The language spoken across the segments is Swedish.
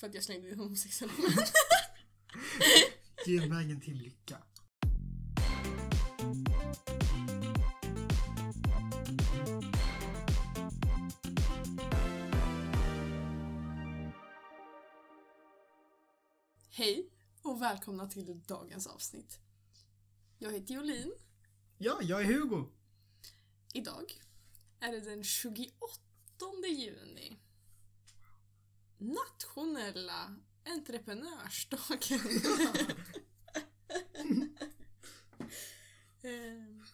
För att jag slängde in homosexuella. Genvägen till lycka. Hej och välkomna till dagens avsnitt. Jag heter Jolin. Ja, jag är Hugo. Idag är det den 28 juni. Nationella entreprenörsdagen. Eh,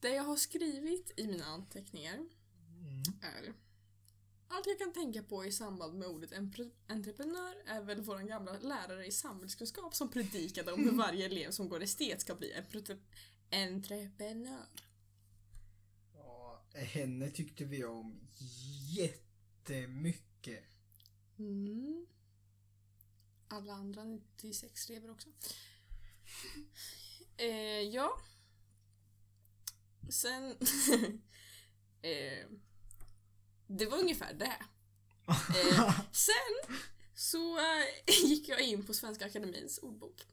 Det jag har skrivit i mina anteckningar Mm. är allt jag kan tänka på i samband med ordet entreprenör är väl vår gamla lärare i samhällskunskap som predikade om hur varje elev som går estet ska bli entreprenör. Ja, henne tyckte vi om jättemycket. Mm. Alla andra 96 elever också. eh, ja. Sen... eh, det var ungefär det. Eh, sen så eh, gick jag in på Svenska Akademins ordbok.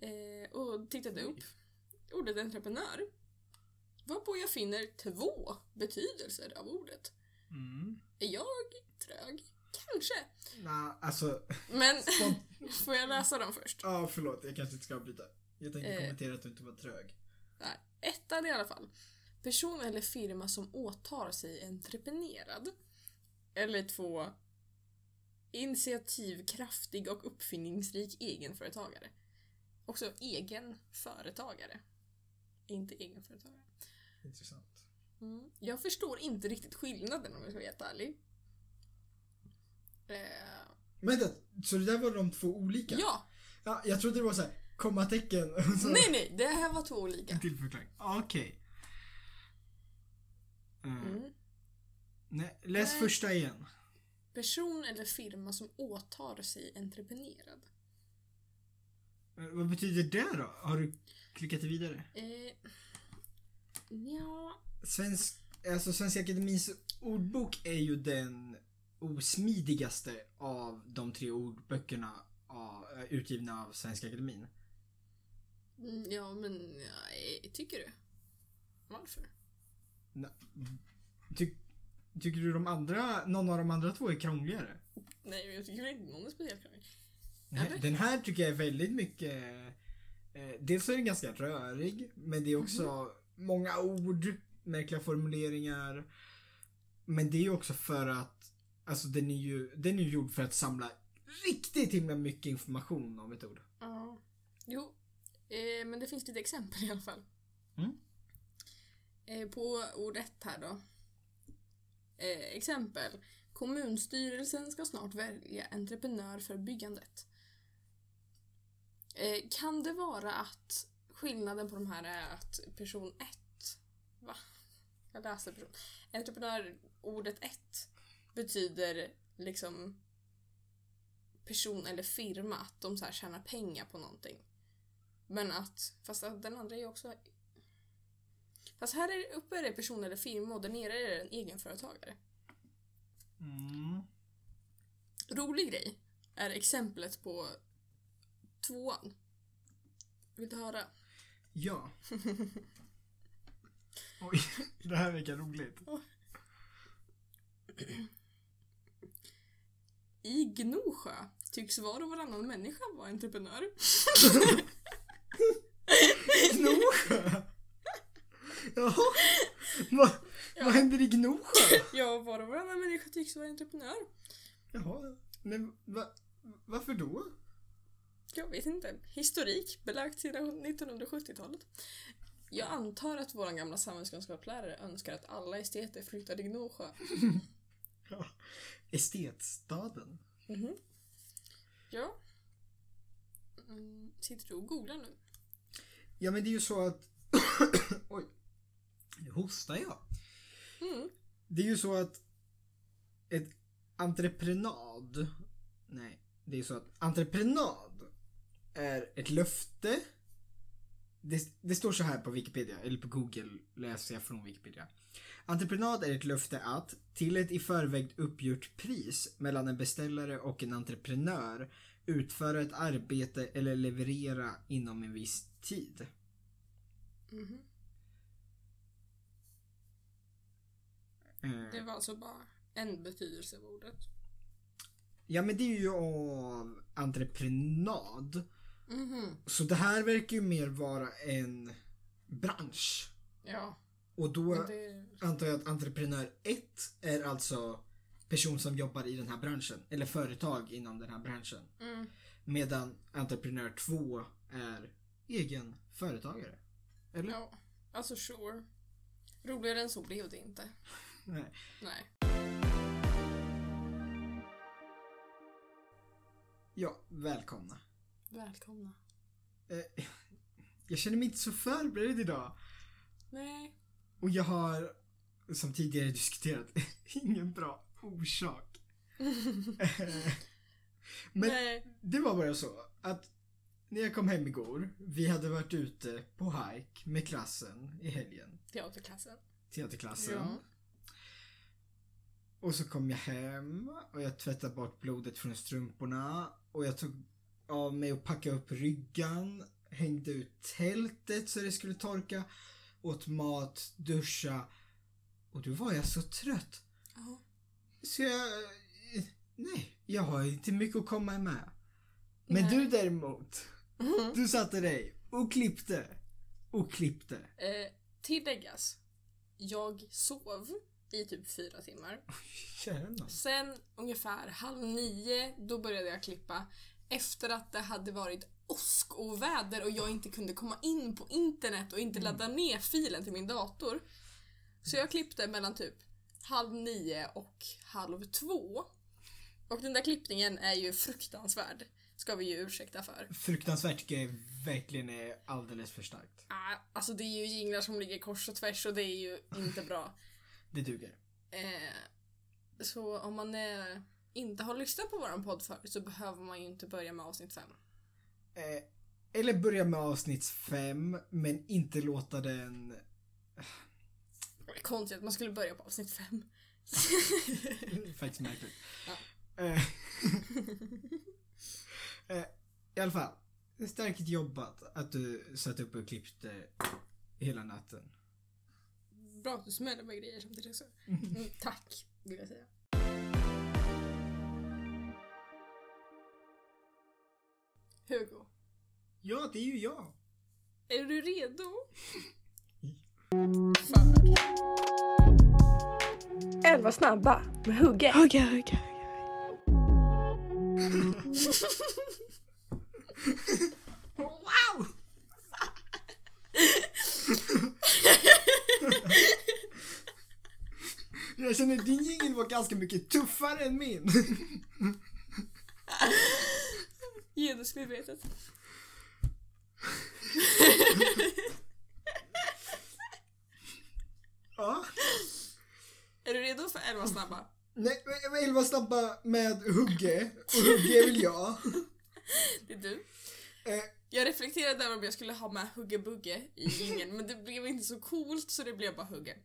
Eh, och tittade upp ordet entreprenör. Varpå jag finner två betydelser av ordet. Mm. Är jag trög? Kanske. Nej, alltså. Men får jag läsa dem först? Ja, förlåt. Jag kanske inte ska avbryta. Jag tänkte Eh. kommentera att du inte var trög. Nej, ettan i alla fall. Person eller firma som åtar sig entreprenerad. Eller två. Initiativkraftig och uppfinningsrik egenföretagare. Också egenföretagare. Inte egenföretagare. Intressant. Mm. Jag förstår inte riktigt skillnaden om jag ska vara helt ärlig. Eh, Men vänta, så det där var de två olika? ja! ja jag trodde det var så här kommatecken och så Nej, nej, det här var två olika. en till förklaring. Okej. Eh, Mm. Nej, läs Nej. första igen. Person eller firma som åtar sig entreprenerad. Eh, Vad betyder det då? Har du klickat vidare? Eh, ja, Svensk, alltså Svenska Akademins ordbok är ju den osmidigaste av de tre ordböckerna av, eh, utgivna av Svenska Akademin. Mm, ja men ja, tycker du? Varför? Ty, tycker du de andra, någon av de andra två är krångligare? Nej, jag tycker inte någon är speciellt krånglig. Nej? Den här tycker jag är väldigt mycket... Eh, dels är den ganska rörig, men det är också många ord, märkliga formuleringar. Men det är också för att, alltså den är ju, den är ju gjord för att samla riktigt himla mycket information om ett ord. Ja. Jo, eh, men det finns lite exempel i alla fall. Mm. Eh, på ord ett här då. Eh, exempel. Kommunstyrelsen ska snart välja entreprenör för byggandet. Eh, kan det vara att skillnaden på de här är att person ett Va? Jag läser person. Entreprenör, ordet ett betyder liksom person eller firma, att de så här tjänar pengar på någonting. Men att, fast att den andra är ju också... Fast här är, uppe är det person eller firma och där nere är det en egenföretagare. Mm. Rolig grej är exemplet på tvåan. Vill du höra? Ja. Oj, det här verkar roligt. I Gnosjö tycks var och varannan människa vara entreprenör. Gnosjö? Jaha. Vad, Ja. vad händer i Gnosjö? Ja, var och varannan människa tycks vara entreprenör. Jaha, men va, varför då? Jag vet inte. Historik belagt sedan 1970-talet. Jag antar att vår gamla samhällskunskapslärare önskar att alla esteter flyttar till Gnosjö. Ja. Estetstaden. Mhm. Ja. Mm, sitter du och googlar nu? Ja men det är ju så att... Oj. Nu hostar jag. Mm. Det är ju så att ett entreprenad... Nej, det är så att entreprenad är ett löfte det, det står så här på Wikipedia, eller på Google läser jag från Wikipedia. Entreprenad är ett löfte att, till ett i förväg uppgjort pris mellan en beställare och en entreprenör, utföra ett arbete eller leverera inom en viss tid. Mhm. Eh, Det var alltså bara en betydelse av ordet. Ja men det är ju av entreprenad. Mhm. Så det här verkar ju mer vara en bransch. Ja, Och då det... antar jag att entreprenör 1 är alltså person som jobbar i den här branschen. Eller företag inom den här branschen. Mm. Medan entreprenör 2 är egen företagare. Eller? Ja, alltså sure. Roligare än så blev det inte. Nej. Nej. Ja, välkomna. Välkomna. Eh, jag känner mig inte så förberedd idag. Nej. Och jag har, som tidigare diskuterat, ingen bra orsak. Men Nej. det var bara så att när jag kom hem igår, vi hade varit ute på hike med klassen i helgen. Teaterklassen. Teaterklassen. Ja. Och så kom jag hem och jag tvättade bort blodet från strumporna och jag tog av mig och packade upp ryggan, hängde ut tältet så det skulle torka, åt mat, duscha och då var jag så trött. Ja. Så jag... Nej, jag har inte mycket att komma med. Men Nej. du däremot, du satte dig och klippte. Och klippte. Eh, tilläggas. Jag sov i typ fyra timmar. Nån. Sen ungefär halv nio, då började jag klippa. Efter att det hade varit åskoväder och jag inte kunde komma in på internet och inte ladda ner filen till min dator. Så jag klippte mellan typ halv nio och halv två. Och den där klippningen är ju fruktansvärd. Ska vi ju ursäkta för. Fruktansvärt tycker jag verkligen är alldeles för starkt. Ah, alltså det är ju jinglar som ligger kors och tvärs och det är ju inte bra. Det duger. Eh, så om man eh, inte har lyssnat på våran podd förut så behöver man ju inte börja med avsnitt fem. Eh, eller börja med avsnitt fem, men inte låta den... Konstigt att man skulle börja på avsnitt fem. Faktiskt märkligt. Ja. Eh, eh, I alla fall. Starkt jobbat att du satt upp och klippte hela natten. Bra att du smäller med grejer samtidigt också. Mm, tack, vill jag säga. Hugo, Ja, det är ju jag. är du redo? Elva snabba med Hugge. Hugga, hugga. Wow! Jag känner att din jingel var ganska mycket tuffare än min. Genusmedvetet. Ja. Är du redo för elva snabba? Nej, elva snabba med Hugge. Och Hugge väl jag. Det är du. Eh, Jag reflekterade över om jag skulle ha med Hugge Bugge i jingeln men det blev inte så coolt så det blev bara Hugge.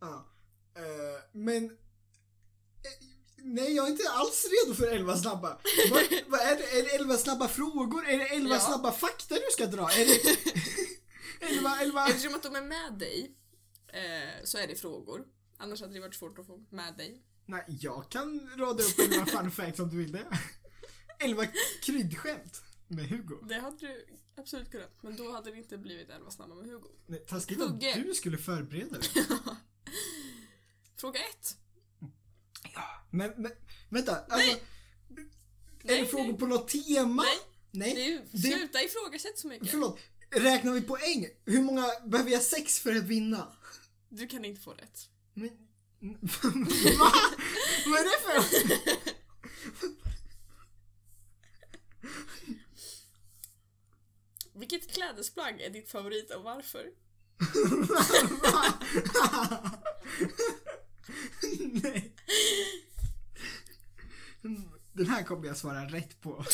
ja. Eh, men... Nej, jag är inte alls redo för elva snabba. Vad, vad är, det, är det elva snabba frågor? Är det elva Ja. snabba fakta du ska dra? Är det... elva, elva... Eftersom att de är med dig eh, så är det frågor. Annars hade det varit svårt att få med dig. Nej, jag kan rada upp elva fun facts om du vill det. Elva kryddskämt med Hugo. Det hade du absolut kunnat men då hade det inte blivit elva snabba med Hugo. Nej, taskigt Hugge. du skulle förbereda dig. Fråga ett. Men, men vänta. Alltså, Nej. är det frågor på något tema? Nej, Nej. det det- sluta ifrågasätt så mycket. Förlåt. Räknar vi poäng? Hur många behöver jag sex för att vinna? Du kan inte få rätt. Men... Va? Vad är det för... Vilket klädesplagg är ditt favorit och varför? Nej. Den här kommer jag svara rätt på.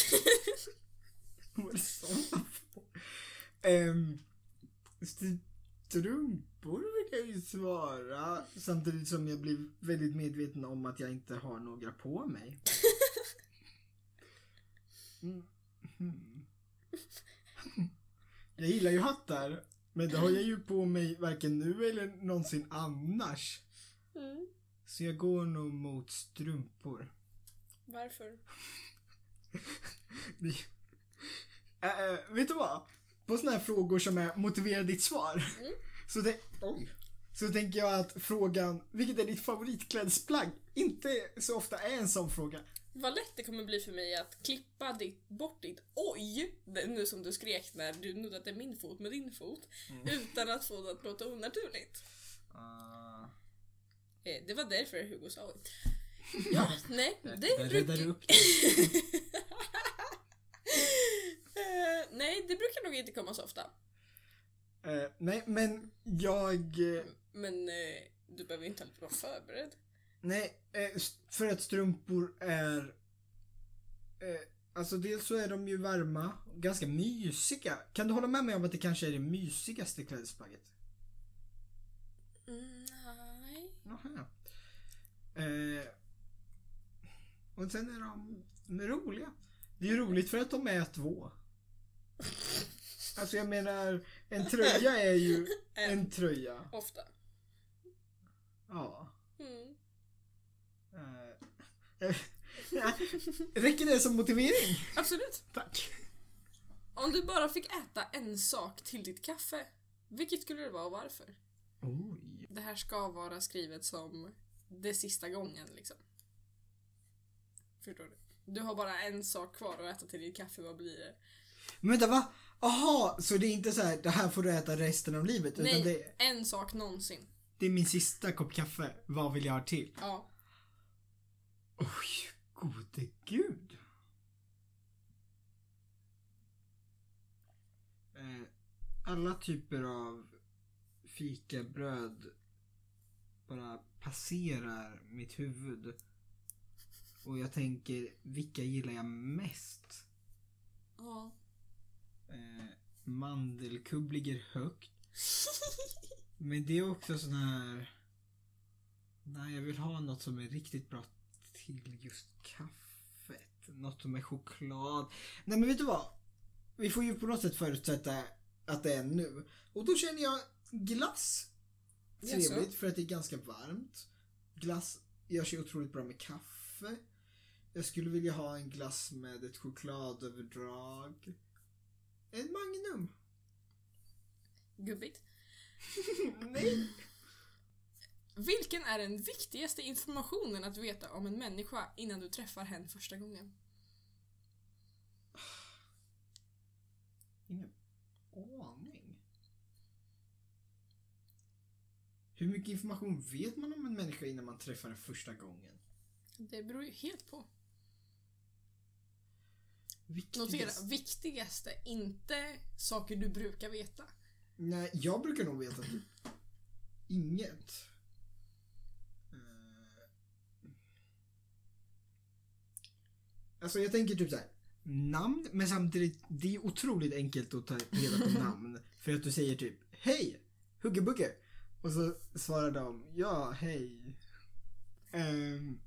Vad det? Ehm, Strumpor vill jag ju svara. Samtidigt som jag blir väldigt medveten om att jag inte har några på mig. Mm. Hmm. Jag gillar ju hattar. Men det har jag ju på mig varken nu eller någonsin annars. Mm. Så jag går nog mot strumpor. Varför? Äh, vet du vad? På såna här frågor som är motivera ditt svar. Mm. Så, det, oj, så tänker jag att frågan, vilket är ditt favoritklädesplagg? Inte så ofta är en sån fråga. Vad lätt det kommer bli för mig att klippa ditt, bort ditt oj, nu som du skrek när du nuddade min fot med din fot, utan att få det att låta onaturligt. Eh, Det var därför Hugo sa oj. Ja, nej, det Där brukar... räddar du upp Eh, nej, det brukar nog inte komma så ofta. Eh, nej, men jag... eh, Men eh, du behöver inte alltid vara förberedd. nej, eh, för att strumpor är... Eh, alltså dels så är de ju varma, ganska mysiga. Kan du hålla med mig om att det kanske är det mysigaste klädesplagget? Mm, Jaha. Eh, och sen är de, de är roliga. Det är ju roligt för att de är två. Alltså jag menar, en tröja är ju en tröja. Ofta. Ja. Mm. Eh, eh. Räcker det som motivering? Absolut. Tack. Om du bara fick äta en sak till ditt kaffe, vilket skulle det vara och varför? Oj. Det här ska vara skrivet som det sista gången liksom. Förstår du? Du har bara en sak kvar att äta till ditt kaffe, vad blir det? Men vänta va? Aha, så det är inte så här, det här får du äta resten av livet. Utan Nej, det, en sak någonsin. det är min sista kopp kaffe. Vad vill jag ha till? Ja. Oj, gode gud. Eh, alla typer av fikabröd bara passerar mitt huvud. Och jag tänker, vilka gillar jag mest? Ja. Eh, mandelkubb ligger högt. Men det är också sån här... Nej, jag vill ha något som är riktigt bra till just kaffet. Något som är choklad. Nej men vet du vad? Vi får ju på något sätt förutsätta att det är nu. Och då känner jag glass. Trevligt för att det är ganska varmt. Glass gör sig otroligt bra med kaffe. Jag skulle vilja ha en glass med ett chokladöverdrag. En Magnum. Gubbigt. Nej. Vilken är den viktigaste informationen att veta om en människa innan du träffar henne första gången? Ingen aning. Hur mycket information vet man om en människa innan man träffar den första gången? Det beror ju helt på. Viktigast- Notera, viktigaste, inte saker du brukar veta. Nej, jag brukar nog veta typ inget. Eh, Alltså jag tänker typ så här. Namn, men samtidigt, det är otroligt enkelt att ta reda på namn. För att du säger typ Hej! Huggebugge! Och så svarar de Ja, hej. Ehm,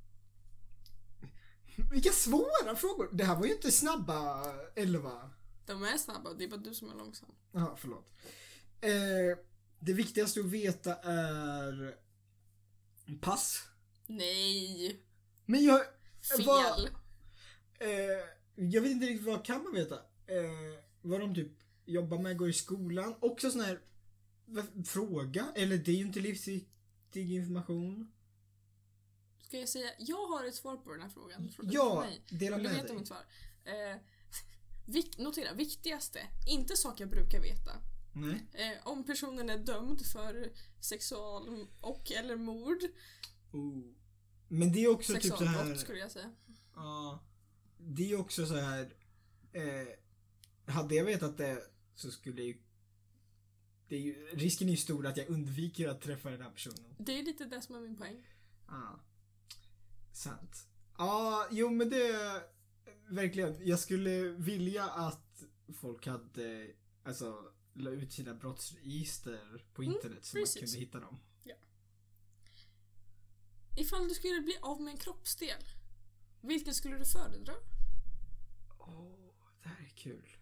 vilka svåra frågor! Det här var ju inte snabba elva. De är snabba, det är bara du som är långsam. Ja, förlåt. Eh, det viktigaste att veta är pass. Nej! Men jag... Fel! Vad- Eh, jag vet inte riktigt vad kan man veta. Eh, vad de typ jobbar med, går i skolan. Också sån här fråga. Eller det är ju inte livsviktig information. Ska jag säga, jag har ett svar på den här frågan. Fråga Ja, dela Vill du med dig. mitt svar? Eh, vik, notera, viktigaste, inte saker jag brukar veta. Nej. Eh, om personen är dömd för sexual och eller mord. Oh. Men det är också typ så här... skulle jag säga. Ja. Det är också så här. Eh, hade jag vetat det så skulle ju... Det är ju, risken är ju stor att jag undviker att träffa den här personen. Det är lite det som är min poäng. Ja. Sant. Ja, jo men det... Verkligen. Jag skulle vilja att folk hade alltså la ut sina brottsregister på internet så man precis. kunde hitta dem. Ifall du skulle bli av med en kroppsdel, vilken skulle du föredra? Åh, det här är kul.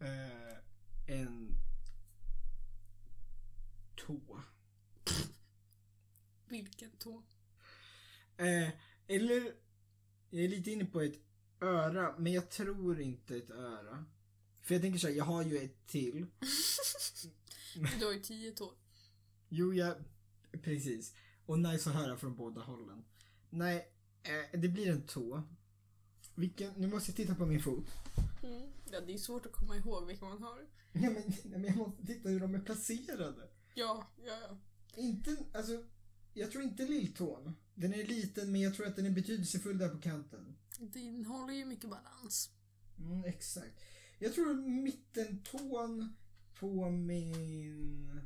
Eh, en tå. Vilken tå? Eh, eller, jag är lite inne på ett öra, men jag tror inte ett öra. För jag tänker så här, jag har ju ett till. Du har ju tio tår. Jo, jag, precis. Och nice att höra från båda hållen. Nej, eh, det blir en tå. Vilken, nu måste jag titta på min fot. Mm. Ja, det är svårt att komma ihåg vilka man har. Ja, men, nej, men jag måste titta hur de är placerade. Ja, ja, ja. Inte, alltså, jag tror inte lilltån. Den är liten men jag tror att den är betydelsefull där på kanten. Den håller ju mycket balans. Mm, exakt. Jag tror mittentån på min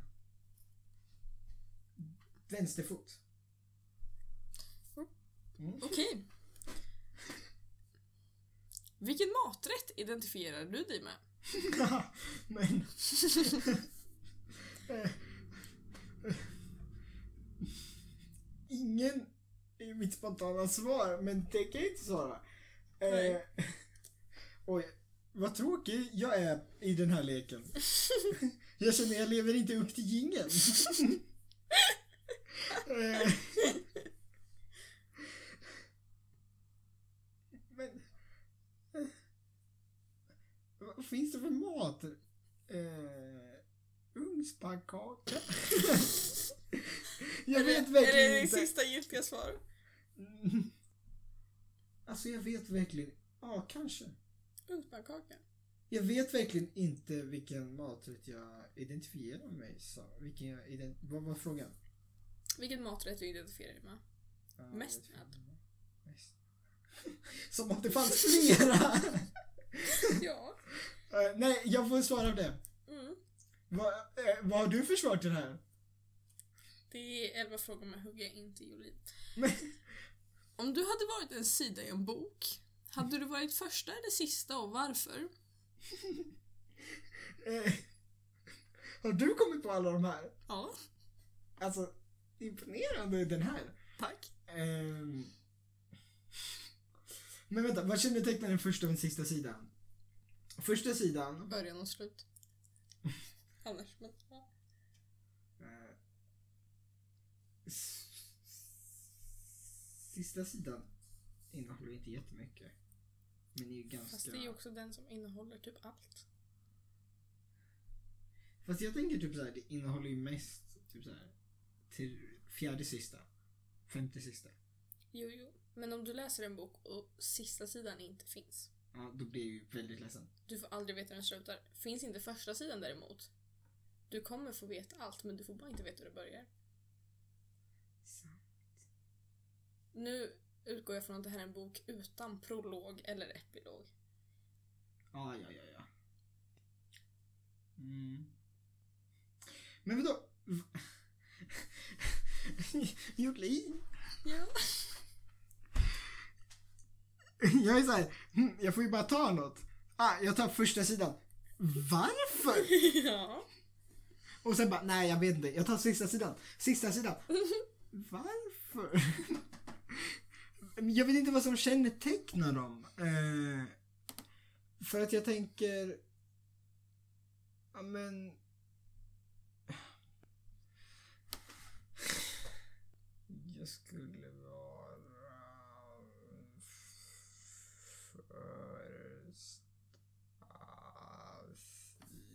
vänsterfot. Mm. Okej. Vilken maträtt identifierar du dig med? men... Ingen är mitt spontana svar, men det kan jag inte svara. Eh, oj, vad tråkig jag är i den här leken. jag känner jag lever inte upp till jingeln. Eh, men... eh, Vad finns det för mat? Eh, ugnspannkaka? jag är vet det, verkligen Är det inte. sista giltiga svar? Mm. Alltså jag vet verkligen, ja kanske. Ugnspannkaka. Jag vet verkligen inte vilken maträtt jag identifierar mig som. Vilken jag ident- vad var frågan? Vilken maträtt du identifierar dig med? Ja, Mest med. Mest. Som om det fanns flera! Ja. Eh, nej, jag får svara på det. Mm. Vad, eh, vad har du för svar till det här? Det är elva frågor med Hugge, inte Jolin. Om du hade varit en sida i en bok, hade du varit första eller sista och varför? eh, har du kommit på alla de här? Ja, Alltså, imponerande den här. tack. Ehm. Men vänta, vad kännetecknar den första och den sista sidan? Första sidan. Början och slut. Annars, men... Ja. eh, s- Sista sidan innehåller inte jättemycket. Men är ju ganska... Fast det är ju också den som innehåller typ allt. Fast jag tänker typ såhär, det innehåller ju mest typ såhär till fjärde sista. Femte sista. Jo, jo. Men om du läser en bok och sista sidan inte finns. Ja, då blir jag ju väldigt ledsen. Du får aldrig veta hur den slutar. Finns inte första sidan däremot. Du kommer få veta allt, men du får bara inte veta hur det börjar. Nu utgår jag från att det här är en bok utan prolog eller epilog. Ja, ja, ja, ja. Mm. Men vadå? Jolin? Ja. Jag är såhär, hm, jag får ju bara ta något. Ah, jag tar första sidan. Varför? ja. Och sen bara, nej jag vet inte, jag tar sista sidan. Sista sidan. Varför? Jag vet inte vad som kännetecknar dem. Eh, för att jag tänker... Ja men... Jag skulle vara...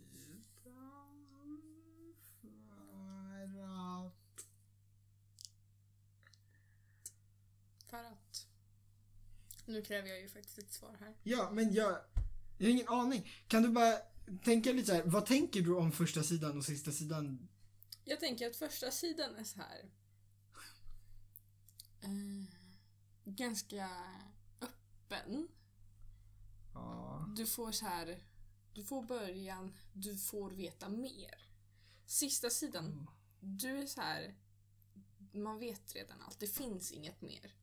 Första sidan för att... För att... Nu kräver jag ju faktiskt ett svar här. Ja, men jag... Jag har ingen aning. Kan du bara tänka lite så här, vad tänker du om första sidan och sista sidan? Jag tänker att första sidan är så här. Eh, ganska öppen. Ja. Du får så här. Du får början, du får veta mer. Sista sidan, du är så här. Man vet redan allt, det finns inget mer.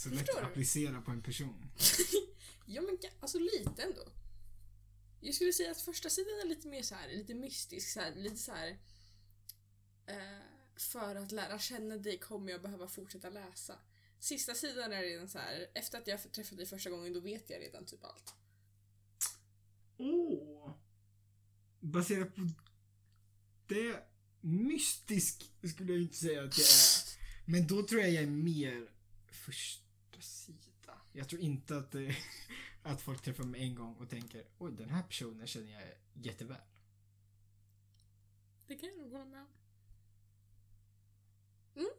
Så Förstår lätt att du? applicera på en person. Ja men alltså lite ändå. Jag skulle säga att första sidan är lite mer så här, lite mystisk, så här, lite så här. Eh, för att lära känna dig kommer jag behöva fortsätta läsa. Sista sidan är redan så här, efter att jag träffat dig första gången då vet jag redan typ allt. Åh! Baserat på det mystisk skulle jag inte säga att jag är. Men då tror jag jag är mer sida. Jag tror inte att, det, att folk träffar mig en gång och tänker oj den här personen känner jag jätteväl. Det kan jag nog hålla med om. Mm.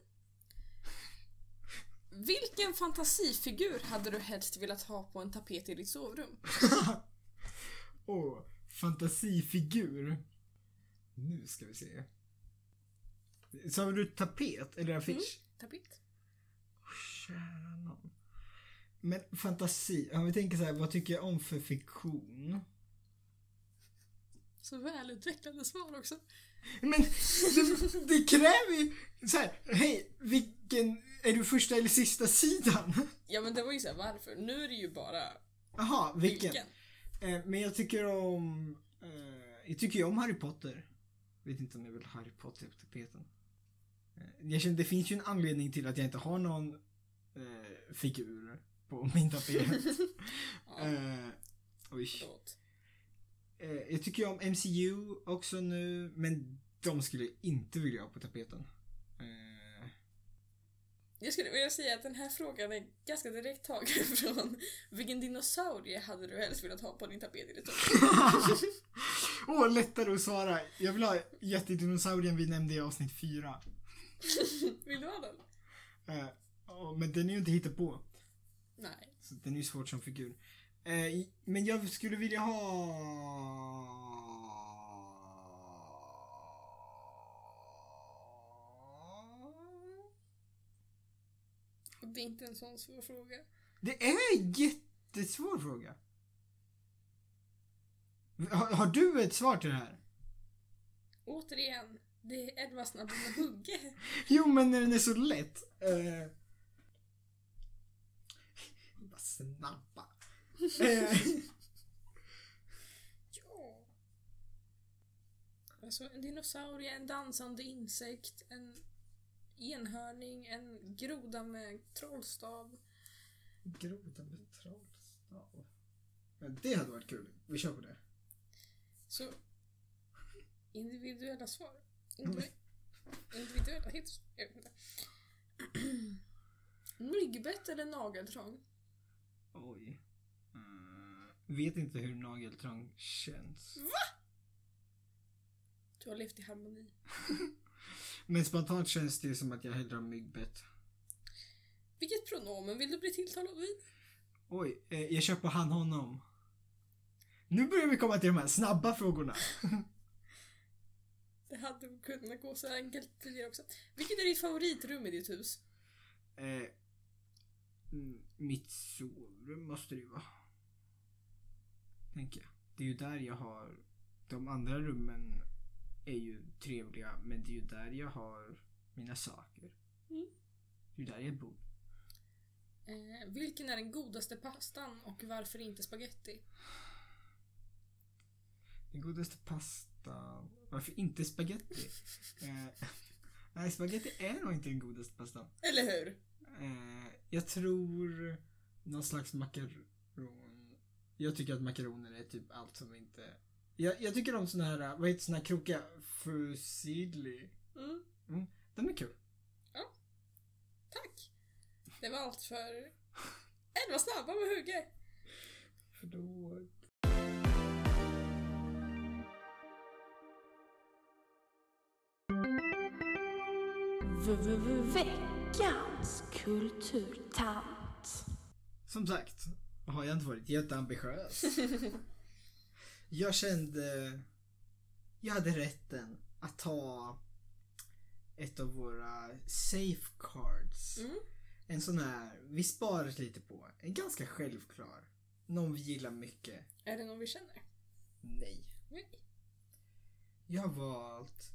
Vilken fantasifigur hade du helst velat ha på en tapet i ditt sovrum? Åh, fantasifigur. Nu ska vi se. Sa du tapet eller affisch? Tapet? Nån. Men fantasi, om vi tänker så här, vad tycker jag om för fiktion? Så välutvecklade svar också. Men det, det kräver ju så här, hej, vilken, är du första eller sista sidan? Ja men det var ju såhär varför. Nu är det ju bara Jaha, vilken? vilken. Eh, men jag tycker om, eh, jag tycker ju om Harry Potter. Vet inte om jag vill ha Harry Potter på tapeten. Eh, jag känner, det finns ju en anledning till att jag inte har någon eh, figur på min tapet. Ja, eh, oj. Eh, jag tycker ju om MCU också nu, men de skulle jag inte vilja ha på tapeten. Eh, Jag skulle vilja säga att den här frågan är ganska direkt tagen från vilken dinosaurie hade du helst velat ha på din tapet i ditt? Åh, lättare att svara. Jag vill ha jättedinosaurien vi nämnde i avsnitt fyra. Vill du ha den? Eh, ja, men den är ju inte hittepå. Nej. Så den är ju svårt som figur. I- men jag skulle vilja ha... Det är inte en sån svår fråga. Det är en jättesvår fråga. Har, har du ett svar till det här? Återigen, det är Edvard Snabb med Hugge. Jo, men när den är så lätt. Eh... Vad snabba. eh... Ja. Alltså en dinosaurie, en dansande insekt, en enhörning, en groda med trollstav. Groda med trollstav. Ja, det hade varit kul. Vi kör på det. Så individuella svar. Indivi- individuella hits. Jag vet inte. Myggbett eller nageltrång? Oj. Eh, vet inte hur nageltrång känns. Du har levt i harmoni. Men spontant känns det som att jag hellre har myggbett. Vilket pronomen vill du bli tilltalad vid? Oj, eh, jag kör på han honom. Nu börjar vi komma till de här snabba frågorna. Det hade kunnat gå så enkelt tidigare också. Vilket är ditt favoritrum i ditt hus? Eh, mm, mitt sovrum måste det ju vara. Tänker jag. Det är ju där jag har... De andra rummen är ju trevliga men det är ju där jag har mina saker. Mm. Det är ju där jag bor. Eh, vilken är den godaste pastan och varför inte spaghetti? Den godaste pastan. Varför inte spaghetti? eh, nej, spaghetti är nog inte den godaste pastan. Eller hur? Eh, jag tror någon slags makaron. Jag tycker att makaroner är typ allt som inte... Jag, jag tycker om såna här, vad heter såna här krokiga? Fusilli. Mm, De är kul. tack. Det var allt för Elva snabba med hugge. Förlåt. Veckans kulturtant. Som sagt har jag inte varit jätteambitiös. jag kände... Jag hade rätten att ta ett av våra safecards. Mm. En sån här, vi sparat lite på. En ganska självklar. Någon vi gillar mycket. Är det någon vi känner? Nej. Nej. Jag har valt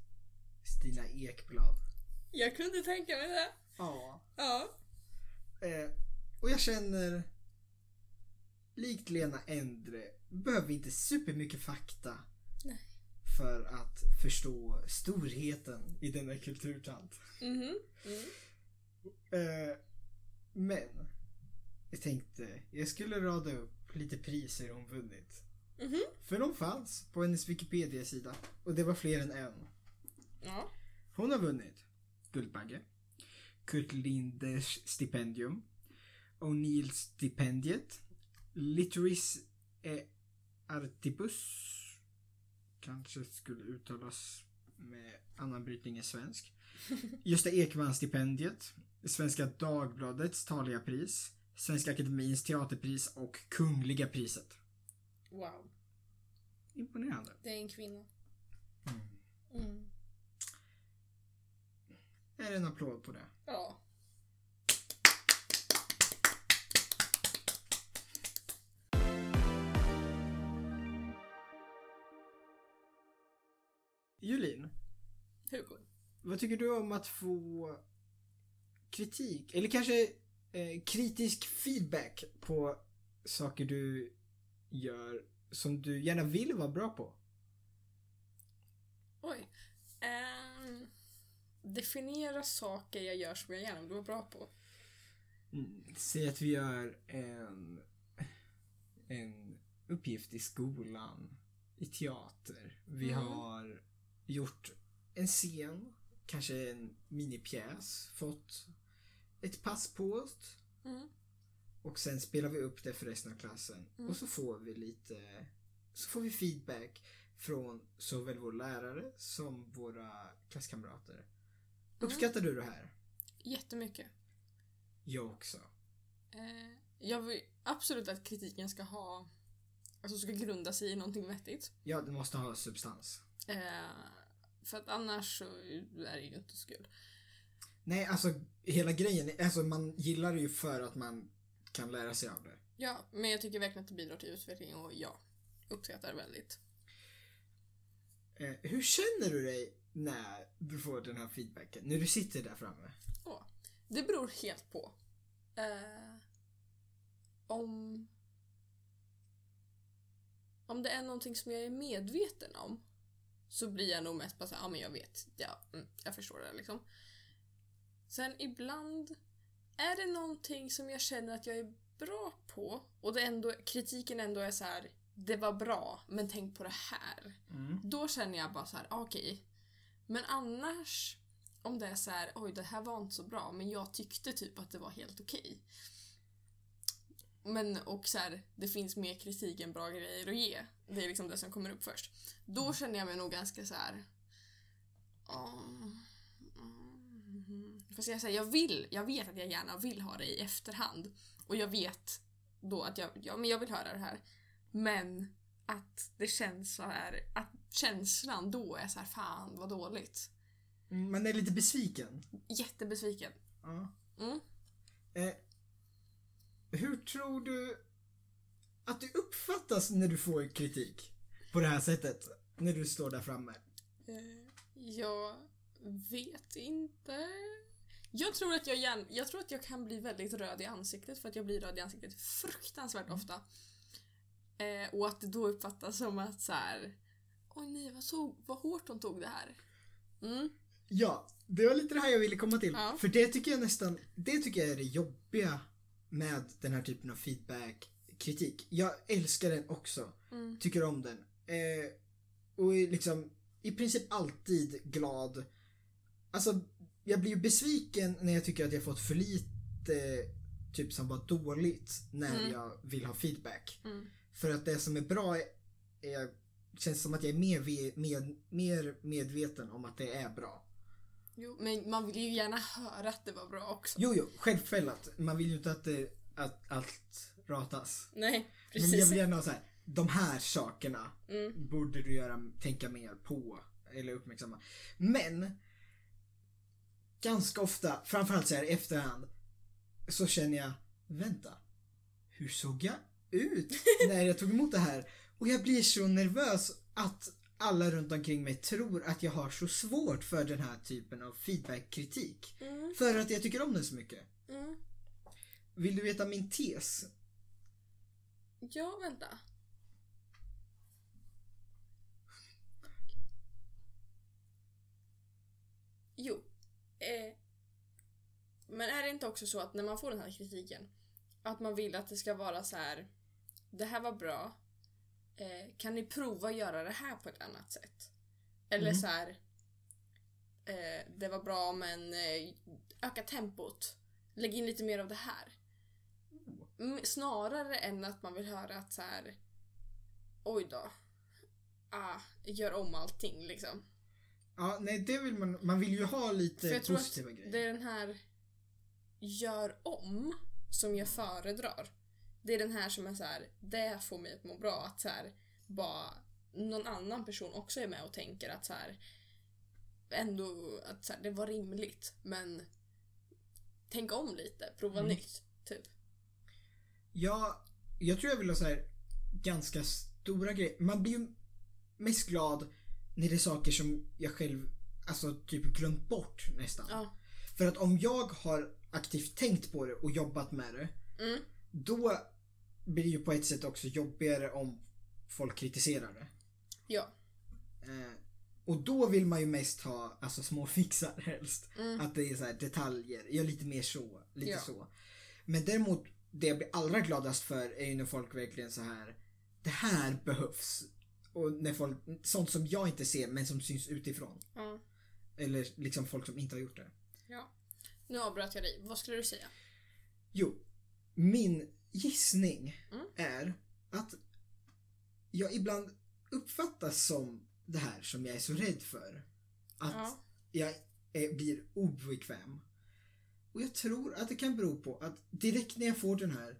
Stina Ekblad. Jag kunde tänka mig det. Ja. Ja. Eh, och jag känner likt Lena Endre behöver vi inte supermycket fakta Nej. för att förstå storheten i denna kulturtant. Mhm. Mm. Eh, men jag tänkte jag skulle rada upp lite priser hon vunnit. Mhm. För de fanns på hennes Wikipedia-sida och det var fler än en. Ja. Hon har vunnit Guldbagge, Kurt Linders stipendium, O'Neill-stipendiet, Litteris eh, Artibus, kanske skulle uttalas med annan brytning än svensk, Gösta Ekman-stipendiet, Svenska Dagbladets Talia-pris, Svenska Akademins teaterpris och Kungliga priset. Wow. Imponerande. Det är en kvinna. Mm. Mm. Är det en applåd på det? Ja. Julin, Hugo. vad tycker du om att få kritik, eller kanske eh, kritisk feedback på saker du gör som du gärna vill vara bra på? Oj. Definiera saker jag gör som jag gärna vill vara bra på. Mm, säg att vi gör en, en uppgift i skolan, i teater. Vi Mm. har gjort en scen, kanske en minipjäs, fått ett pass på oss Mm. och sen spelar vi upp det för resten av klassen Mm. och så får vi lite så får vi feedback från såväl vår lärare som våra klasskamrater. Uppskattar du det här? Jättemycket. Jag också. Eh, jag vill absolut att kritiken ska ha Alltså ska grunda sig i någonting vettigt. Ja, det måste ha substans. Eh, för att annars så är det ju inte så kul. Nej, alltså hela grejen, alltså man gillar det ju för att man kan lära sig av det. Ja, men jag tycker verkligen att det bidrar till utveckling och ja, uppskattar det väldigt. Eh, hur känner du dig när du får den här feedbacken? När du sitter där framme? Åh, det beror helt på. Eh, om... Om det är någonting som jag är medveten om så blir jag nog mest bara såhär, ja men jag vet, ja, mm, jag förstår det liksom. Sen ibland är det någonting som jag känner att jag är bra på och det ändå, kritiken ändå är så här: det var bra, men tänk på det här. Mm. Då känner jag bara så här, ah, okej. Men annars, om det är så här, oj det här var inte så bra, men jag tyckte typ att det var helt okej. Men och så här, det finns mer kritik än bra grejer att ge. Det är liksom det som kommer upp först. Då känner jag mig nog ganska så här. "Mm, mm." Fast jag, säger, jag vill, jag vet att jag gärna vill ha det i efterhand. Och jag vet då att jag, ja, men jag vill höra det här. Men att det känns så här, att känslan då är så här, fan vad dåligt. Mm, Man är lite besviken. Jättebesviken. Ja. Mm. Eh, hur tror du att det uppfattas när du får kritik? På det här sättet? När du står där framme? Eh, Jag vet inte. Jag tror att jag, jag tror att jag kan bli väldigt röd i ansiktet för att jag blir röd i ansiktet fruktansvärt ofta. Eh, och att det då uppfattas som att så här. Oj nej, vad, så, vad hårt hon tog det här. Mm. Ja, det var lite det här jag ville komma till. Ja. För det tycker jag nästan, det tycker jag är det jobbiga med den här typen av feedback, kritik. Jag älskar den också. Mm. Tycker om den. Eh, och är liksom i princip alltid glad. Alltså, jag blir ju besviken när jag tycker att jag fått för lite typ som var dåligt när Mm. jag vill ha feedback. Mm. För att det som är bra är, är känns som att jag är mer, med, mer medveten om att det är bra. Jo, men man vill ju gärna höra att det var bra också. Jo, jo, självfallet. Man vill ju inte att, det, att allt ratas. Nej, Men jag precis. vill gärna ha så här, de här sakerna Mm. borde du göra, tänka mer på eller uppmärksamma. Men ganska ofta, framförallt så här i efterhand, så känner jag, vänta, hur såg jag ut när jag tog emot det här? Och jag blir så nervös att alla runt omkring mig tror att jag har så svårt för den här typen av feedback-kritik. Mm. För att jag tycker om den så mycket. Mm. Vill du veta min tes? Ja, vänta. Jo. Eh, men är det inte också så att när man får den här kritiken att man vill att det ska vara så här. Det här var bra. Eh, kan ni prova att göra det här på ett annat sätt? Eller Mm. så här. Eh, det var bra men eh, öka tempot. Lägg in lite mer av det här. Mm, Snarare än att man vill höra att så här. Oj då. Ah, gör om allting liksom. Ja, nej det vill man, man vill ju ha För lite jag tror att positiva grejer. det är den här gör om som jag föredrar. Det är den här som är så här, det får mig att må bra. Att så här, bara någon annan person också är med och tänker att så här, ändå att så här, det var rimligt men tänk om lite, prova Mm. nytt. Typ. Ja, jag tror jag vill ha så här ganska stora grejer. Man blir ju mest glad när det är saker som jag själv alltså typ glömt bort nästan. Ja. För att om jag har aktivt tänkt på det och jobbat med det Mm. då blir ju på ett sätt också jobbigare om folk kritiserar det. Ja. Eh, och då vill man ju mest ha alltså, små fixar helst. Mm. Att det är så här detaljer, ja lite mer så, lite Ja. så. Men däremot, det jag blir allra gladast för är ju när folk verkligen så här det här behövs. Och när folk, sånt som jag inte ser men som syns utifrån. ja. Eller liksom folk som inte har gjort det. ja. Nu avbröt jag dig. Vad skulle du säga? Jo, min gissning Mm. är att jag ibland uppfattas som det här som jag är så rädd för. Att Ja. jag är, blir obekväm. Och jag tror att det kan bero på att direkt när jag får den här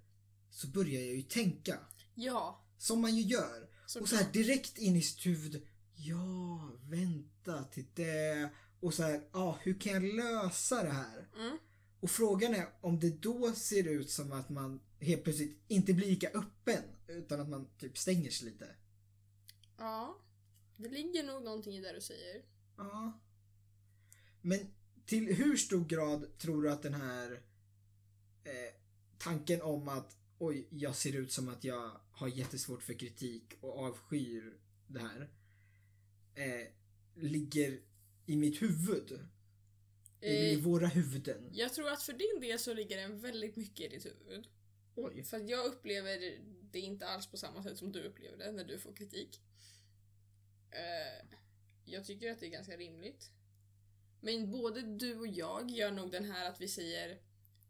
så börjar jag ju tänka. Ja. Som man ju gör. Så och så här direkt in i sitt huvud. Ja, vänta till det. Och så här, ja, hur kan jag lösa det här? Mm. Och frågan är om det då ser ut som att man helt plötsligt inte blir lika öppen utan att man typ stänger sig lite. Ja. Det ligger nog någonting i det du säger. Ja. Men till hur stor grad tror du att den här eh, tanken om att oj, jag ser ut som att jag har jättesvårt för kritik och avskyr det här eh, ligger i mitt huvud? Eller i Eh, våra huvuden? Jag tror att för din del så ligger den väldigt mycket i ditt huvud. Oj. För att jag upplever det inte alls på samma sätt som du upplever det när du får kritik. Eh, jag tycker att det är ganska rimligt. Men både du och jag gör nog den här att vi säger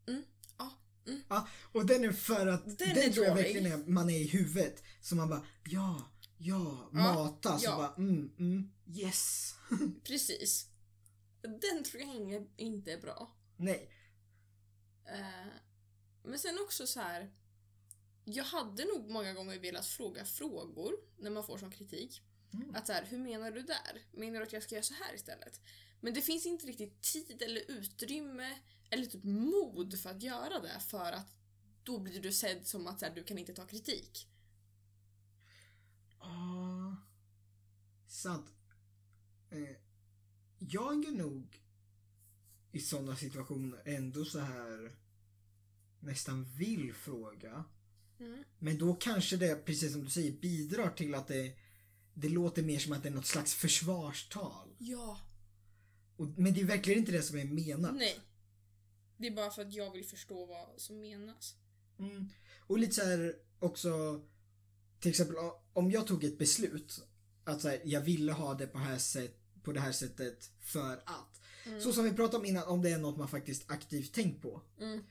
mm, ja, mm, Ja, och den är för att Den den, är tror jag dålig. verkligen är man är i huvudet. Så man bara ja, ja, mata. Så ja. bara mm, mm, yes. precis. Den tror jag inte är bra. Nej. Eh, men sen också så här. Jag hade nog många gånger velat fråga frågor när man får sån kritik. Mm. Att så här, hur menar du där? Menar du att jag ska göra så här istället? Men det finns inte riktigt tid eller utrymme eller typ mod för att göra det för att då blir du sedd som att så här, du kan inte ta kritik. Ja. Sant. Eh, jag är nog i sådana situationer ändå så här nästan vill fråga. Mm. Men då kanske det, precis som du säger, bidrar till att det, det låter mer som att det är något slags försvarstal. Ja. Och, men det är verkligen inte det som är menat. Nej. Det är bara för att jag vill förstå vad som menas. Mm. Och lite så här också, till exempel om jag tog ett beslut att så här, jag ville ha det på, här sätt, på det här sättet för att. Mm. Så som vi pratade om innan, om det är något man faktiskt aktivt tänkt på. Mm.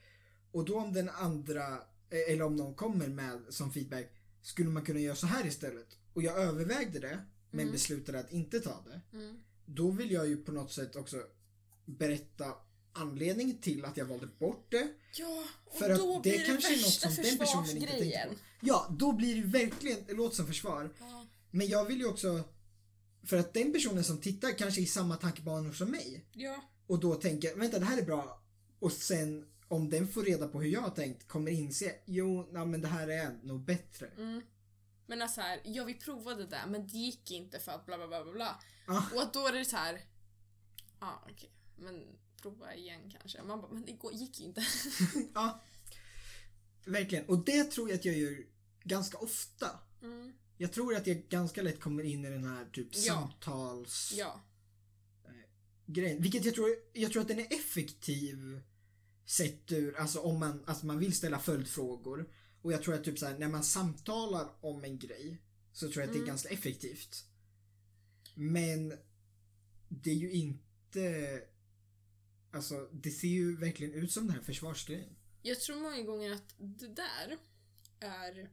Och då om den andra, eh, eller om någon kommer med som feedback, skulle man kunna göra så här istället? Och jag övervägde det, men Mm. beslutade att inte ta det. Mm. Då vill jag ju på något sätt också berätta anledningen till att jag valde bort det. Ja, och För att då det blir det kanske är något som den personen inte försvarsgrejen. på. Ja, då blir det verkligen, det låter som försvar. Ja. Men jag vill ju också, för att den personen som tittar kanske är i samma tankebanor som mig. ja. Och då tänker, vänta det här är bra. Och sen om den får reda på hur jag har tänkt kommer inse, jo, nej, men det här är nog bättre. Mm. Men alltså här, ja vi provade det men det gick inte för att bla bla bla bla bla. Ah. Och att då är det så här. Ja ah, okej, men prova igen kanske. Man bara, men det gick ju inte. Ja. Verkligen. Och det tror jag att jag gör ganska ofta. Mm. Jag tror att jag ganska lätt kommer in i den här typ Ja. samtals... Ja. grejen. Vilket jag tror, jag tror att den är effektiv sett ur, alltså om man, alltså man vill ställa följdfrågor. Och jag tror att typ så här, när man samtalar om en grej så tror jag att det är Mm. ganska effektivt. Men det är ju inte, alltså det ser ju verkligen ut som den här försvarsgrejen. Jag tror många gånger att det där är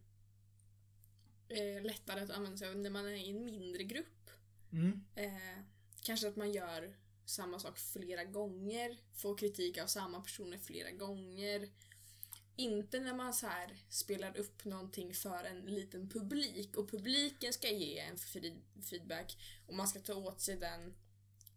eh, lättare att använda sig av när man är i en mindre grupp. Mm. Eh, kanske att man gör samma sak flera gånger, får kritik av samma personer flera gånger. Inte när man så här spelar upp någonting för en liten publik och publiken ska ge en feedback och man ska ta åt sig den.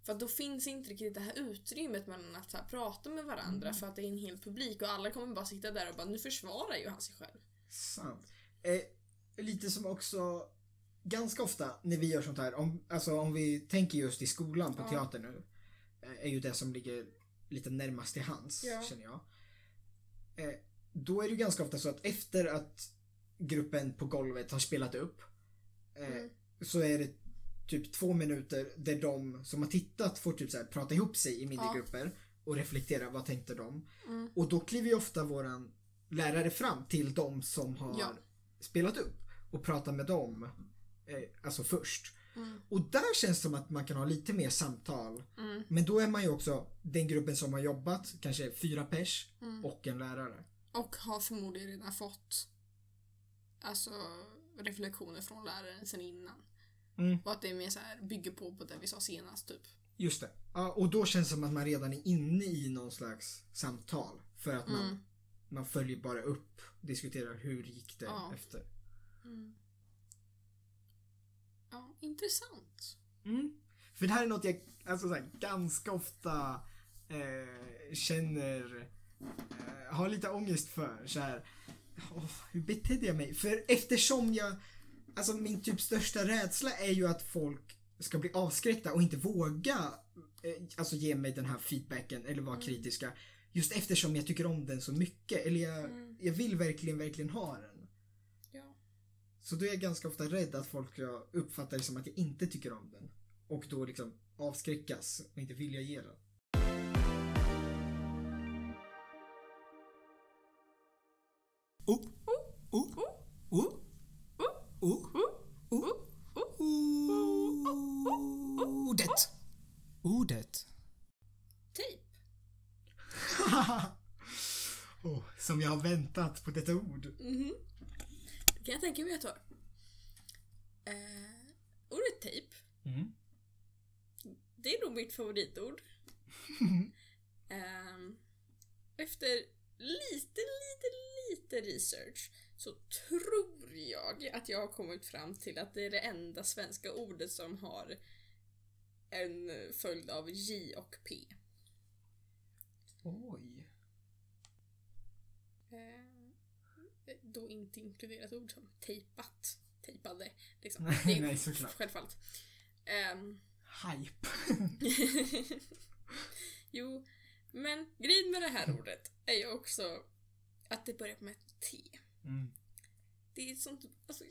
För då finns inte riktigt det här utrymmet mellan att så prata med varandra för att det är en hel publik och alla kommer bara sitta där och bara nu försvarar ju han sig själv. Sant. Eh, lite som också ganska ofta när vi gör sånt här, om, alltså om vi tänker just i skolan på Ja. teater nu, är ju det som ligger lite närmast till hands, Ja. känner jag. Eh, då är det ju ganska ofta så att efter att gruppen på golvet har spelat upp eh, Mm. så är det typ två minuter där de som har tittat får typ så här prata ihop sig i mindre Ja. grupper och reflektera, vad tänkte de? Mm. Och då kliver ju ofta våran lärare fram till de som har Ja. spelat upp och pratar med dem eh, alltså först. Mm. Och där känns det som att man kan ha lite mer samtal. Mm. Men då är man ju också den gruppen som har jobbat, kanske fyra pers Mm. och en lärare. Och har förmodligen redan fått alltså reflektioner från läraren sen innan. Mm. Och att det är mer så här bygger på på det vi sa senast typ. Just det. Ja, och då känns det som att man redan är inne i någon slags samtal. För att man, Mm. man följer bara upp, diskuterar hur gick det Ja. efter. Mm. Ja, intressant. Mm. För det här är något jag alltså, så här, ganska ofta eh, känner, eh, har lite ångest för. Så här, åh, hur betedde jag mig? För eftersom jag, alltså min typ största rädsla är ju att folk ska bli avskräckta och inte våga eh, alltså ge mig den här feedbacken eller vara kritiska. Just eftersom jag tycker om den så mycket. Eller jag, Mm. jag vill verkligen, verkligen ha den. Så då är jag ganska ofta rädd att folk ska uppfatta det som att jag inte tycker om den. Och då liksom avskräckas och inte vilja ge den. Oh, oh, oh, oh, oh, ordet. Ordet. Tejp. oh, som jag har väntat på detta ord. Mhm. Det kan jag tänka mig att jag tar. Eh, ordet tejp, Mm. det är nog mitt favoritord. Ehm, efter lite, lite, lite research så tror jag att jag har kommit fram till att det är det enda svenska ordet som har en följd av J och P. Oj. Eh, då inte inkluderat ord som tejpat, tejpade. Liksom. Nej, nej, såklart. Självfallet. Ehm, Hype. jo, men grejen med det här ordet är ju också att det börjar med ett T. Mm. Det är ett sånt, alltså,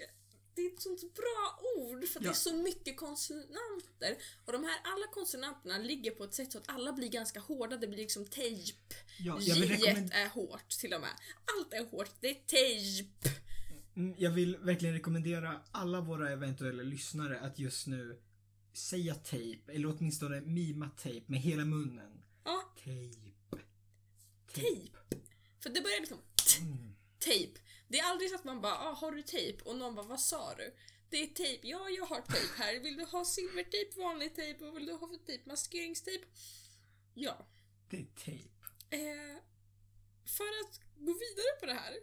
det är ett sånt bra ord för att det Ja. är så mycket konsonanter. Och de här alla konsonanterna ligger på ett sätt så att alla blir ganska hårda. Det blir liksom tejp. Ja, J är hårt till och med. Allt är hårt. Det är tejp. Mm, Jag vill verkligen rekommendera alla våra eventuella lyssnare att just nu säga tejp, eller åtminstone mima tejp med hela munnen. Ja, Tejp. tejp. För det börjar liksom Mm. tejp. Det är aldrig så att man bara ah, har du tejp? Och någon bara vad sa du? Det är tejp. Ja, jag har tejp här. Vill du ha silvertejp, vanlig tejp och vill du ha för tejp maskeringstejp? Ja. Det är tejp. Eh, för att gå vidare på det här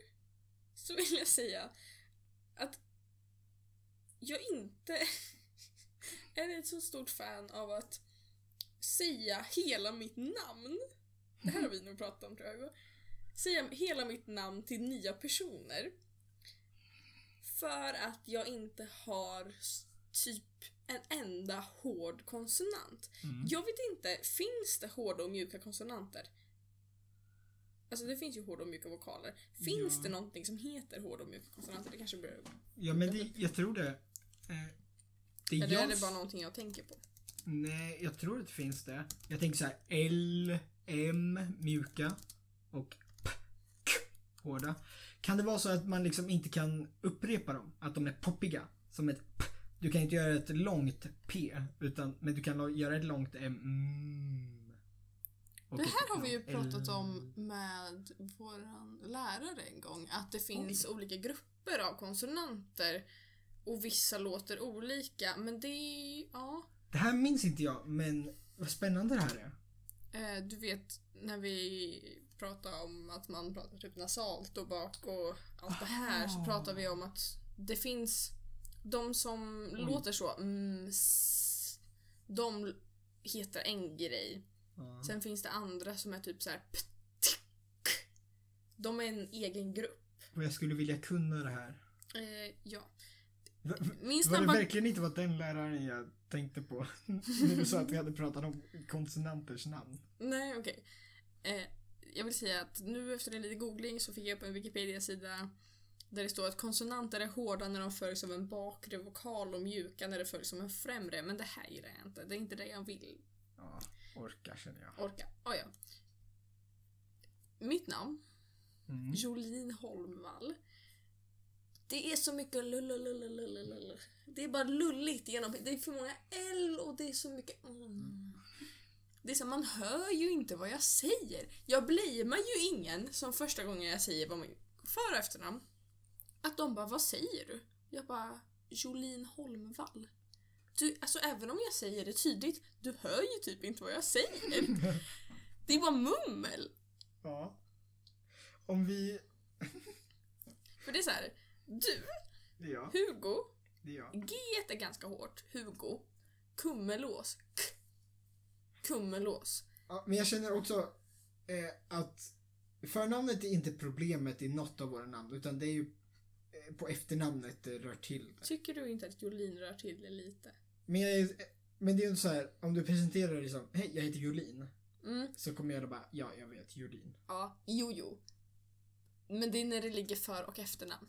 så vill jag säga att jag inte är ett så stort fan av att säga hela mitt namn. Det här har vi nog pratat om tror jag. Säga hela mitt namn till nya personer. För att jag inte har typ en enda hård konsonant. Mm. Jag vet inte, finns det hårda och mjuka konsonanter? Alltså det finns ju hårda och mjuka vokaler. Finns Ja. det någonting som heter hårda och mjuka konsonanter? Det kanske bör... Ja men det, jag tror det. Eh, det Eller är jag det bara någonting jag tänker på? Nej, jag tror att det finns det. Jag tänker så här L, M, mjuka och hårda. Kan det vara så att man liksom inte kan upprepa dem? Att de är poppiga? Som ett P. Du kan inte göra ett långt P, utan, men du kan göra ett långt M. Mm. Det här har vi ju pratat om med våran lärare en gång. Att det finns olika grupper av konsonanter. Och vissa låter olika. Men det är... Ja. Det här minns inte jag, men vad spännande det här är. Eh, du vet när vi pratar om att man pratar typ nasalt och bak och allt det här så pratar vi om att det finns de som låter så mm, de heter en grej. Ja. Sen finns det andra som är typ så här. De är en egen grupp. Och jag skulle vilja kunna det här. Eh, ja. Va- Min Var det snabba... verkligen inte vad den läraren jag tänkte på? När du sa att vi hade pratat om konsonanters namn. Nej, okej. Eh, jag vill säga att nu efter en liten googling så fick jag upp en Wikipedia-sida där det står att konsonanter är hårda när de följs av en bakre vokal och mjuka när det följs av en främre. Men det här gillar jag inte. Det är inte det jag vill Ja, orkar känner jag. orka. Oh, ja. Mitt namn, Mm. Jolin Holmvall. Det är så mycket lullulullulullulull. Det är bara lulligt genom. Det är för många L och det är så mycket mm. Det är så man hör ju inte vad jag säger. Jag blamear ju ingen som första gången jag säger vad min för och efternamn. Att de bara, vad säger du? Jag bara, Jolin Holmvall. Du, alltså även om jag säger det tydligt, du hör ju typ inte vad jag säger. Det är bara mummel. Ja. Om vi... För det är så här, du, Det är jag. Hugo, Det är jag. G är ganska hårt. Hugo. Kummelås. K. Kummelås. Ja, men jag känner också eh, att förnamnet är inte problemet i något av våra namn utan det är ju eh, på efternamnet det rör till det. Tycker du inte att Jolin rör till det lite? Men, jag är, men det är ju så här, om du presenterar dig som Hej, jag heter Jolin. Mm. Så kommer jag då bara Ja, jag vet Jolin. Ja, jo, jo. Men det är när det ligger för och efternamn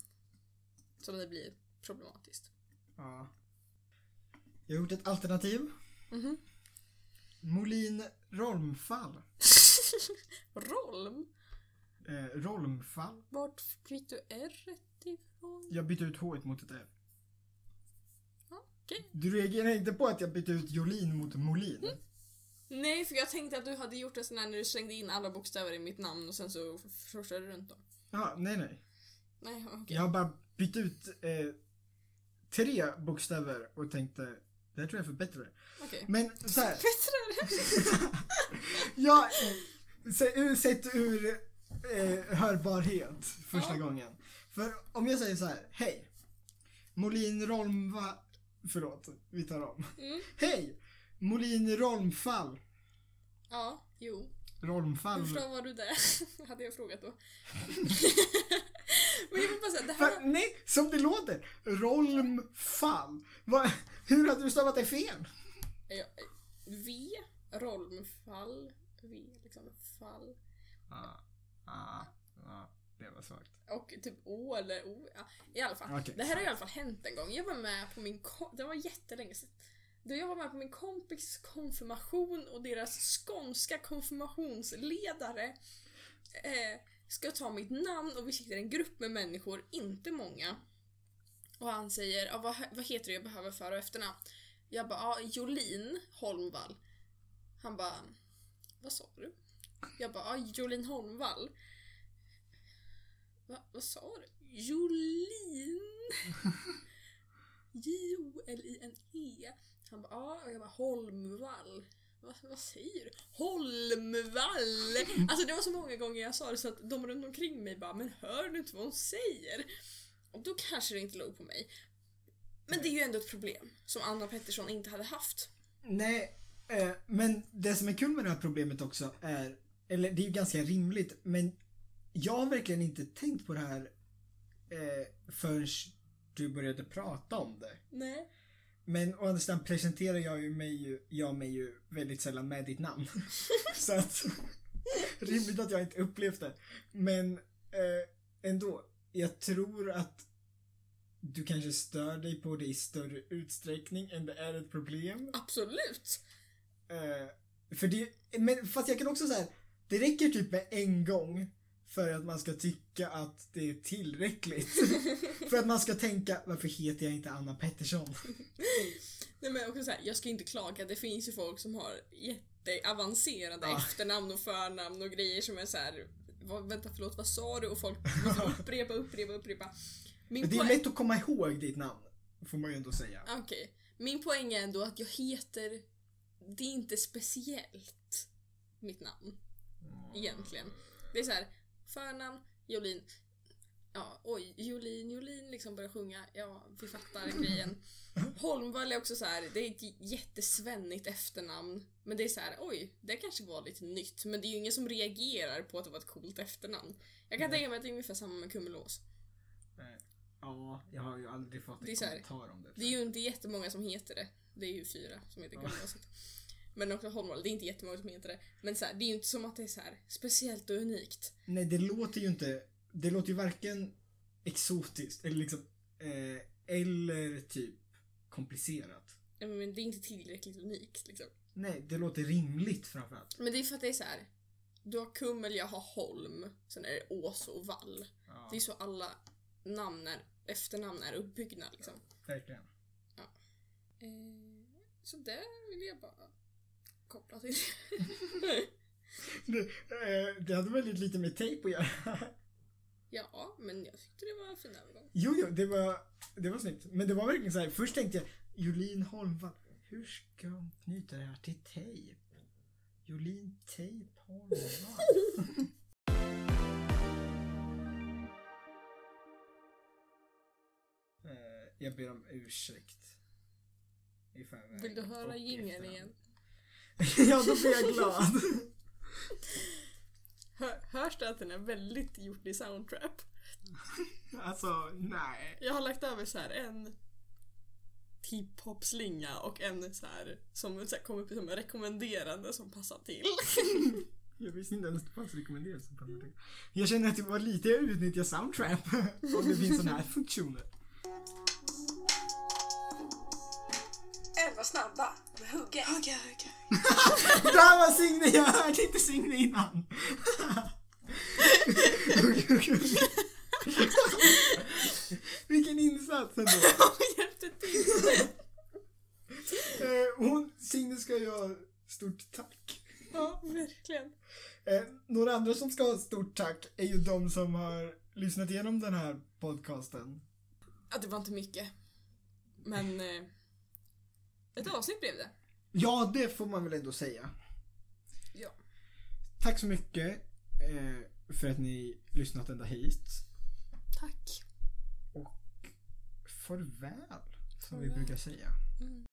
som det blir problematiskt. Ja. Jag har gjort ett alternativ. Mhm. Molin Rolmfall. Rolm? Eh, Rolmfall. Vart fick du R ifrån? Jag bytte ut H mot ett R. Okej. Du reagerar inte på att jag bytte ut Jolin mot Molin? Nej, för jag tänkte att du hade gjort en sån här när du slängde in alla bokstäver i mitt namn och sen så forsade du runt dem. Ja, nej nej. Nej, okej. Jag har bara bytt ut eh, tre bokstäver och tänkte det här tror jag är för bättre. Okej. Men så här, ur- sett ur eh, hörbarhet första Ja. gången. För om jag säger så här, hej. Molin Rolmva... Förlåt, vi tar om. Mm. Hej! Molin Rolmfall. Ja, jo. Rolmfall. Hur bra var du där? hade jag frågat då. Men jag vill bara säga, det För, här... nej, som det låter. Rolmfall. Va, hur hade du stavat det fel? Ja, v, rollmfall, V liksom, fall. Ah, ah, ah, det var svagt. Och typ Å eller O. Ja, I alla fall. Okej. Det här har i alla fall hänt en gång. Jag var med på min Det var jättelänge sedan. Då jag var med på min kompis konfirmation och deras skånska konfirmationsledare eh, ska ta mitt namn och vi sitter i en grupp med människor, inte många. Och han säger, ja, vad, vad heter det jag behöver för och efternamn? Jag bara, ja, Jolin Holmvall. Han bara, vad sa du? Jag bara, ja, Jolin Holmvall. Va, vad sa du? Jolin? J-O-L-I-N-E. Han bara, ja, och jag bara, Holmvall. Va, vad säger du? Holmvall! Alltså det var så många gånger jag sa det så att de runt omkring mig bara, men hör du inte vad hon säger? Och då kanske det inte låg på mig. Men det är ju ändå ett problem som Anna Pettersson inte hade haft. Nej, eh, men det som är kul med det här problemet också är, eller det är ju ganska rimligt, men jag har verkligen inte tänkt på det här eh, förrän du började prata om det. Nej. Men å andra sidan presenterar jag, ju mig, ju, jag mig ju väldigt sällan med ditt namn. Så att Rimligt att jag inte upplevt det. Men eh, ändå. Jag tror att du kanske stör dig på det i större utsträckning än det är ett problem. Absolut. Eh, för det, men fast jag kan också säga, det räcker typ med en gång för att man ska tycka att det är tillräckligt. för att man ska tänka, varför heter jag inte Anna Pettersson? Nej men också så här, jag ska inte klaga, det finns ju folk som har jätteavancerade Ja. efternamn och förnamn och grejer som är så här. Vad, vänta förlåt, vad sa du? Och folk måste upprepa, upprepa, upprepa. Min Det är lätt att komma ihåg ditt namn, får man ju ändå säga. Okej. Min poäng är ändå att jag heter... Det är inte speciellt, mitt namn. Egentligen. Det är så här, förnamn, Jolin. Ja, oj, Jolin, Jolin liksom börjar sjunga. Ja, vi fattar grejen. Holmvall är också så här, det är ett jättesvennigt efternamn. Men det är så här, oj, det kanske var lite nytt. Men det är ju ingen som reagerar på att det var ett coolt efternamn. Jag kan tänka mig att det är ungefär samma med Kummelås. Ja, jag har ju aldrig fått en här, kommentar om det. Det är ju inte jättemånga som heter det. Det är ju fyra som heter. Gullåset. Men också Holmvall, det är inte jättemånga som heter det. Men så här, det är ju inte som att det är så här speciellt och unikt. Nej, det låter ju inte, det låter ju varken exotiskt eller liksom, eh, eller typ komplicerat. Ja, Men det är inte tillräckligt unikt liksom. Nej, det låter rimligt framförallt. Men det är för att det är så här. Du har Kummel, jag har Holm. Sen är det Ås och Vall. Ja, Det är så alla namn är, efternamn är uppbyggda liksom. verkligen. Eh, så det vill jag bara koppla till. Det, eh, det hade väldigt lite med tejp att göra. ja, men jag tyckte det var en fin övergång. Jo, jo, det var, det var snyggt. Men det var verkligen så här. först tänkte jag, Jolin Holmvall, hur ska hon knyta det här till tejp? Jolin Tejp Holmvall. jag ber om ursäkt. I förväg. Vill du höra jingeln igen? ja, då blir jag glad. Hör, hörs det att den är väldigt gjord i soundtrap? alltså, nej. Jag har lagt över så här en hiphop-slinga och en så här som så här, kom upp som en rekommenderande som passar till. Jag visste inte ens att det fanns rekommenderat som passar till. Jag känner att det var lite jag utnyttjar soundtrap. Om det finns sådana här funktioner. Snabba med Hugge. Hugge, Hugge. Där var Signe! Jag hörde inte Signe innan. Vilken insats ändå. Hjälpte till! Eh, Hon, Signe ska ju ha stort tack. Ja, verkligen. Eh, några andra som ska ha stort tack är ju de som har lyssnat igenom den här podcasten. Ja, det var inte mycket. Men eh, ett avsnitt blev det. Ja, det får man väl ändå säga. Ja. Tack så mycket eh, för att ni lyssnat ända hit. Tack. Farväl, som vi brukar säga. Mm.